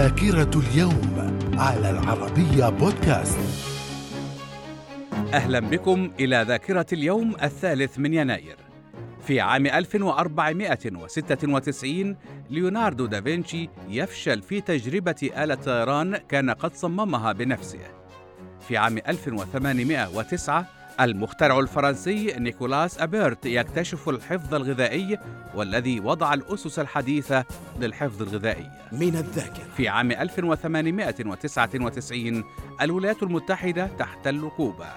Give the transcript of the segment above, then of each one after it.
ذاكرة اليوم على العربية بودكاست. أهلا بكم إلى ذاكرة اليوم الثالث من يناير. في عام 1496 ليوناردو دافنشي يفشل في تجربة آلة طيران كان قد صممها بنفسه. في عام 1809 المخترع الفرنسي نيكولاس أبيرت يكتشف الحفظ الغذائي والذي وضع الأسس الحديثة للحفظ الغذائي. من الذاكرة. في عام 1899 الولايات المتحدة تحتل كوبا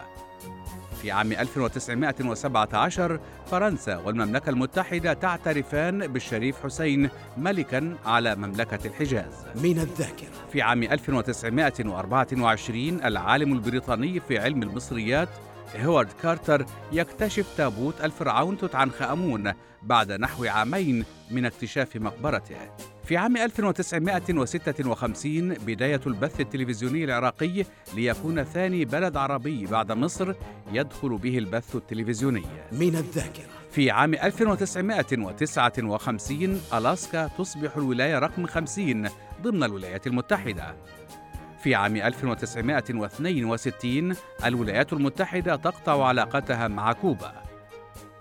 في عام 1917 فرنسا والمملكة المتحدة تعترفان بالشريف حسين ملكا على مملكة الحجاز. من الذاكرة. في عام 1924 العالم البريطاني في علم المصريات هوارد كارتر يكتشف تابوت الفرعون توت عنخ آمون بعد نحو عامين من اكتشاف مقبرته. في عام 1956 بداية البث التلفزيوني العراقي ليكون ثاني بلد عربي بعد مصر يدخل به البث التلفزيوني. من الذاكرة في عام 1959 ألاسكا تصبح الولاية رقم 50 ضمن الولايات المتحدة. في عام 1962 الولايات المتحدة تقطع علاقتها مع كوبا.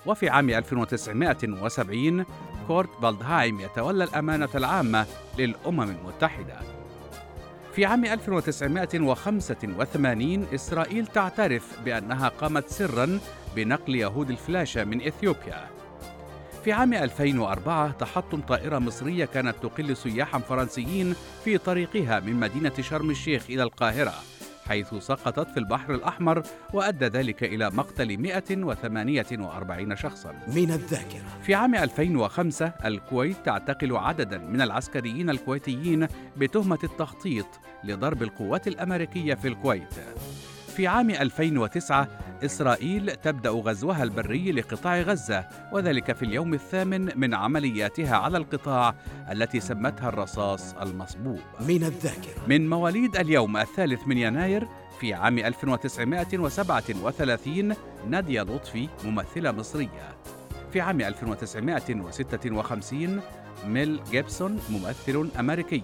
وفي عام 1970 كورت بالدهايم يتولى الأمانة العامة للأمم المتحدة. في عام 1985 إسرائيل تعترف بأنها قامت سرا بنقل يهود الفلاشة من إثيوبيا. في عام 2004 تحطم طائرة مصرية كانت تقل سياحا فرنسيين في طريقها من مدينة شرم الشيخ إلى القاهرة حيث سقطت في البحر الأحمر وأدى ذلك إلى مقتل 148 شخصا. من الذاكرة. في عام 2005 الكويت تعتقل عددا من العسكريين الكويتيين بتهمة التخطيط لضرب القوات الأمريكية في الكويت. في عام 2009 إسرائيل تبدأ غزوها البري لقطاع غزة وذلك في اليوم الثامن من عملياتها على القطاع التي سمتها الرصاص المصبوب. من الذاكرة. من مواليد اليوم الثالث من يناير في عام 1937 نادية لطفي ممثلة مصرية. في عام 1956 ميل جيبسون ممثل أمريكي.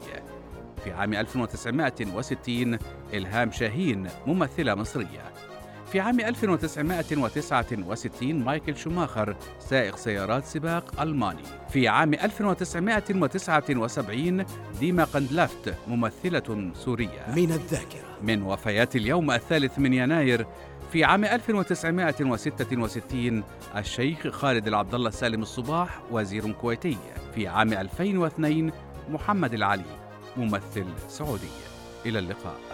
في عام 1960 إلهام شاهين ممثلة مصرية. في عام 1969 مايكل شوماخر سائق سيارات سباق ألماني. في عام 1979 ديما قندلفت ممثلة سورية. من الذاكرة. من وفيات اليوم الثالث من يناير في عام 1966 الشيخ خالد العبد الله سالم الصباح وزير كويتي. في عام 2002 محمد العلي ممثل سعودي. إلى اللقاء.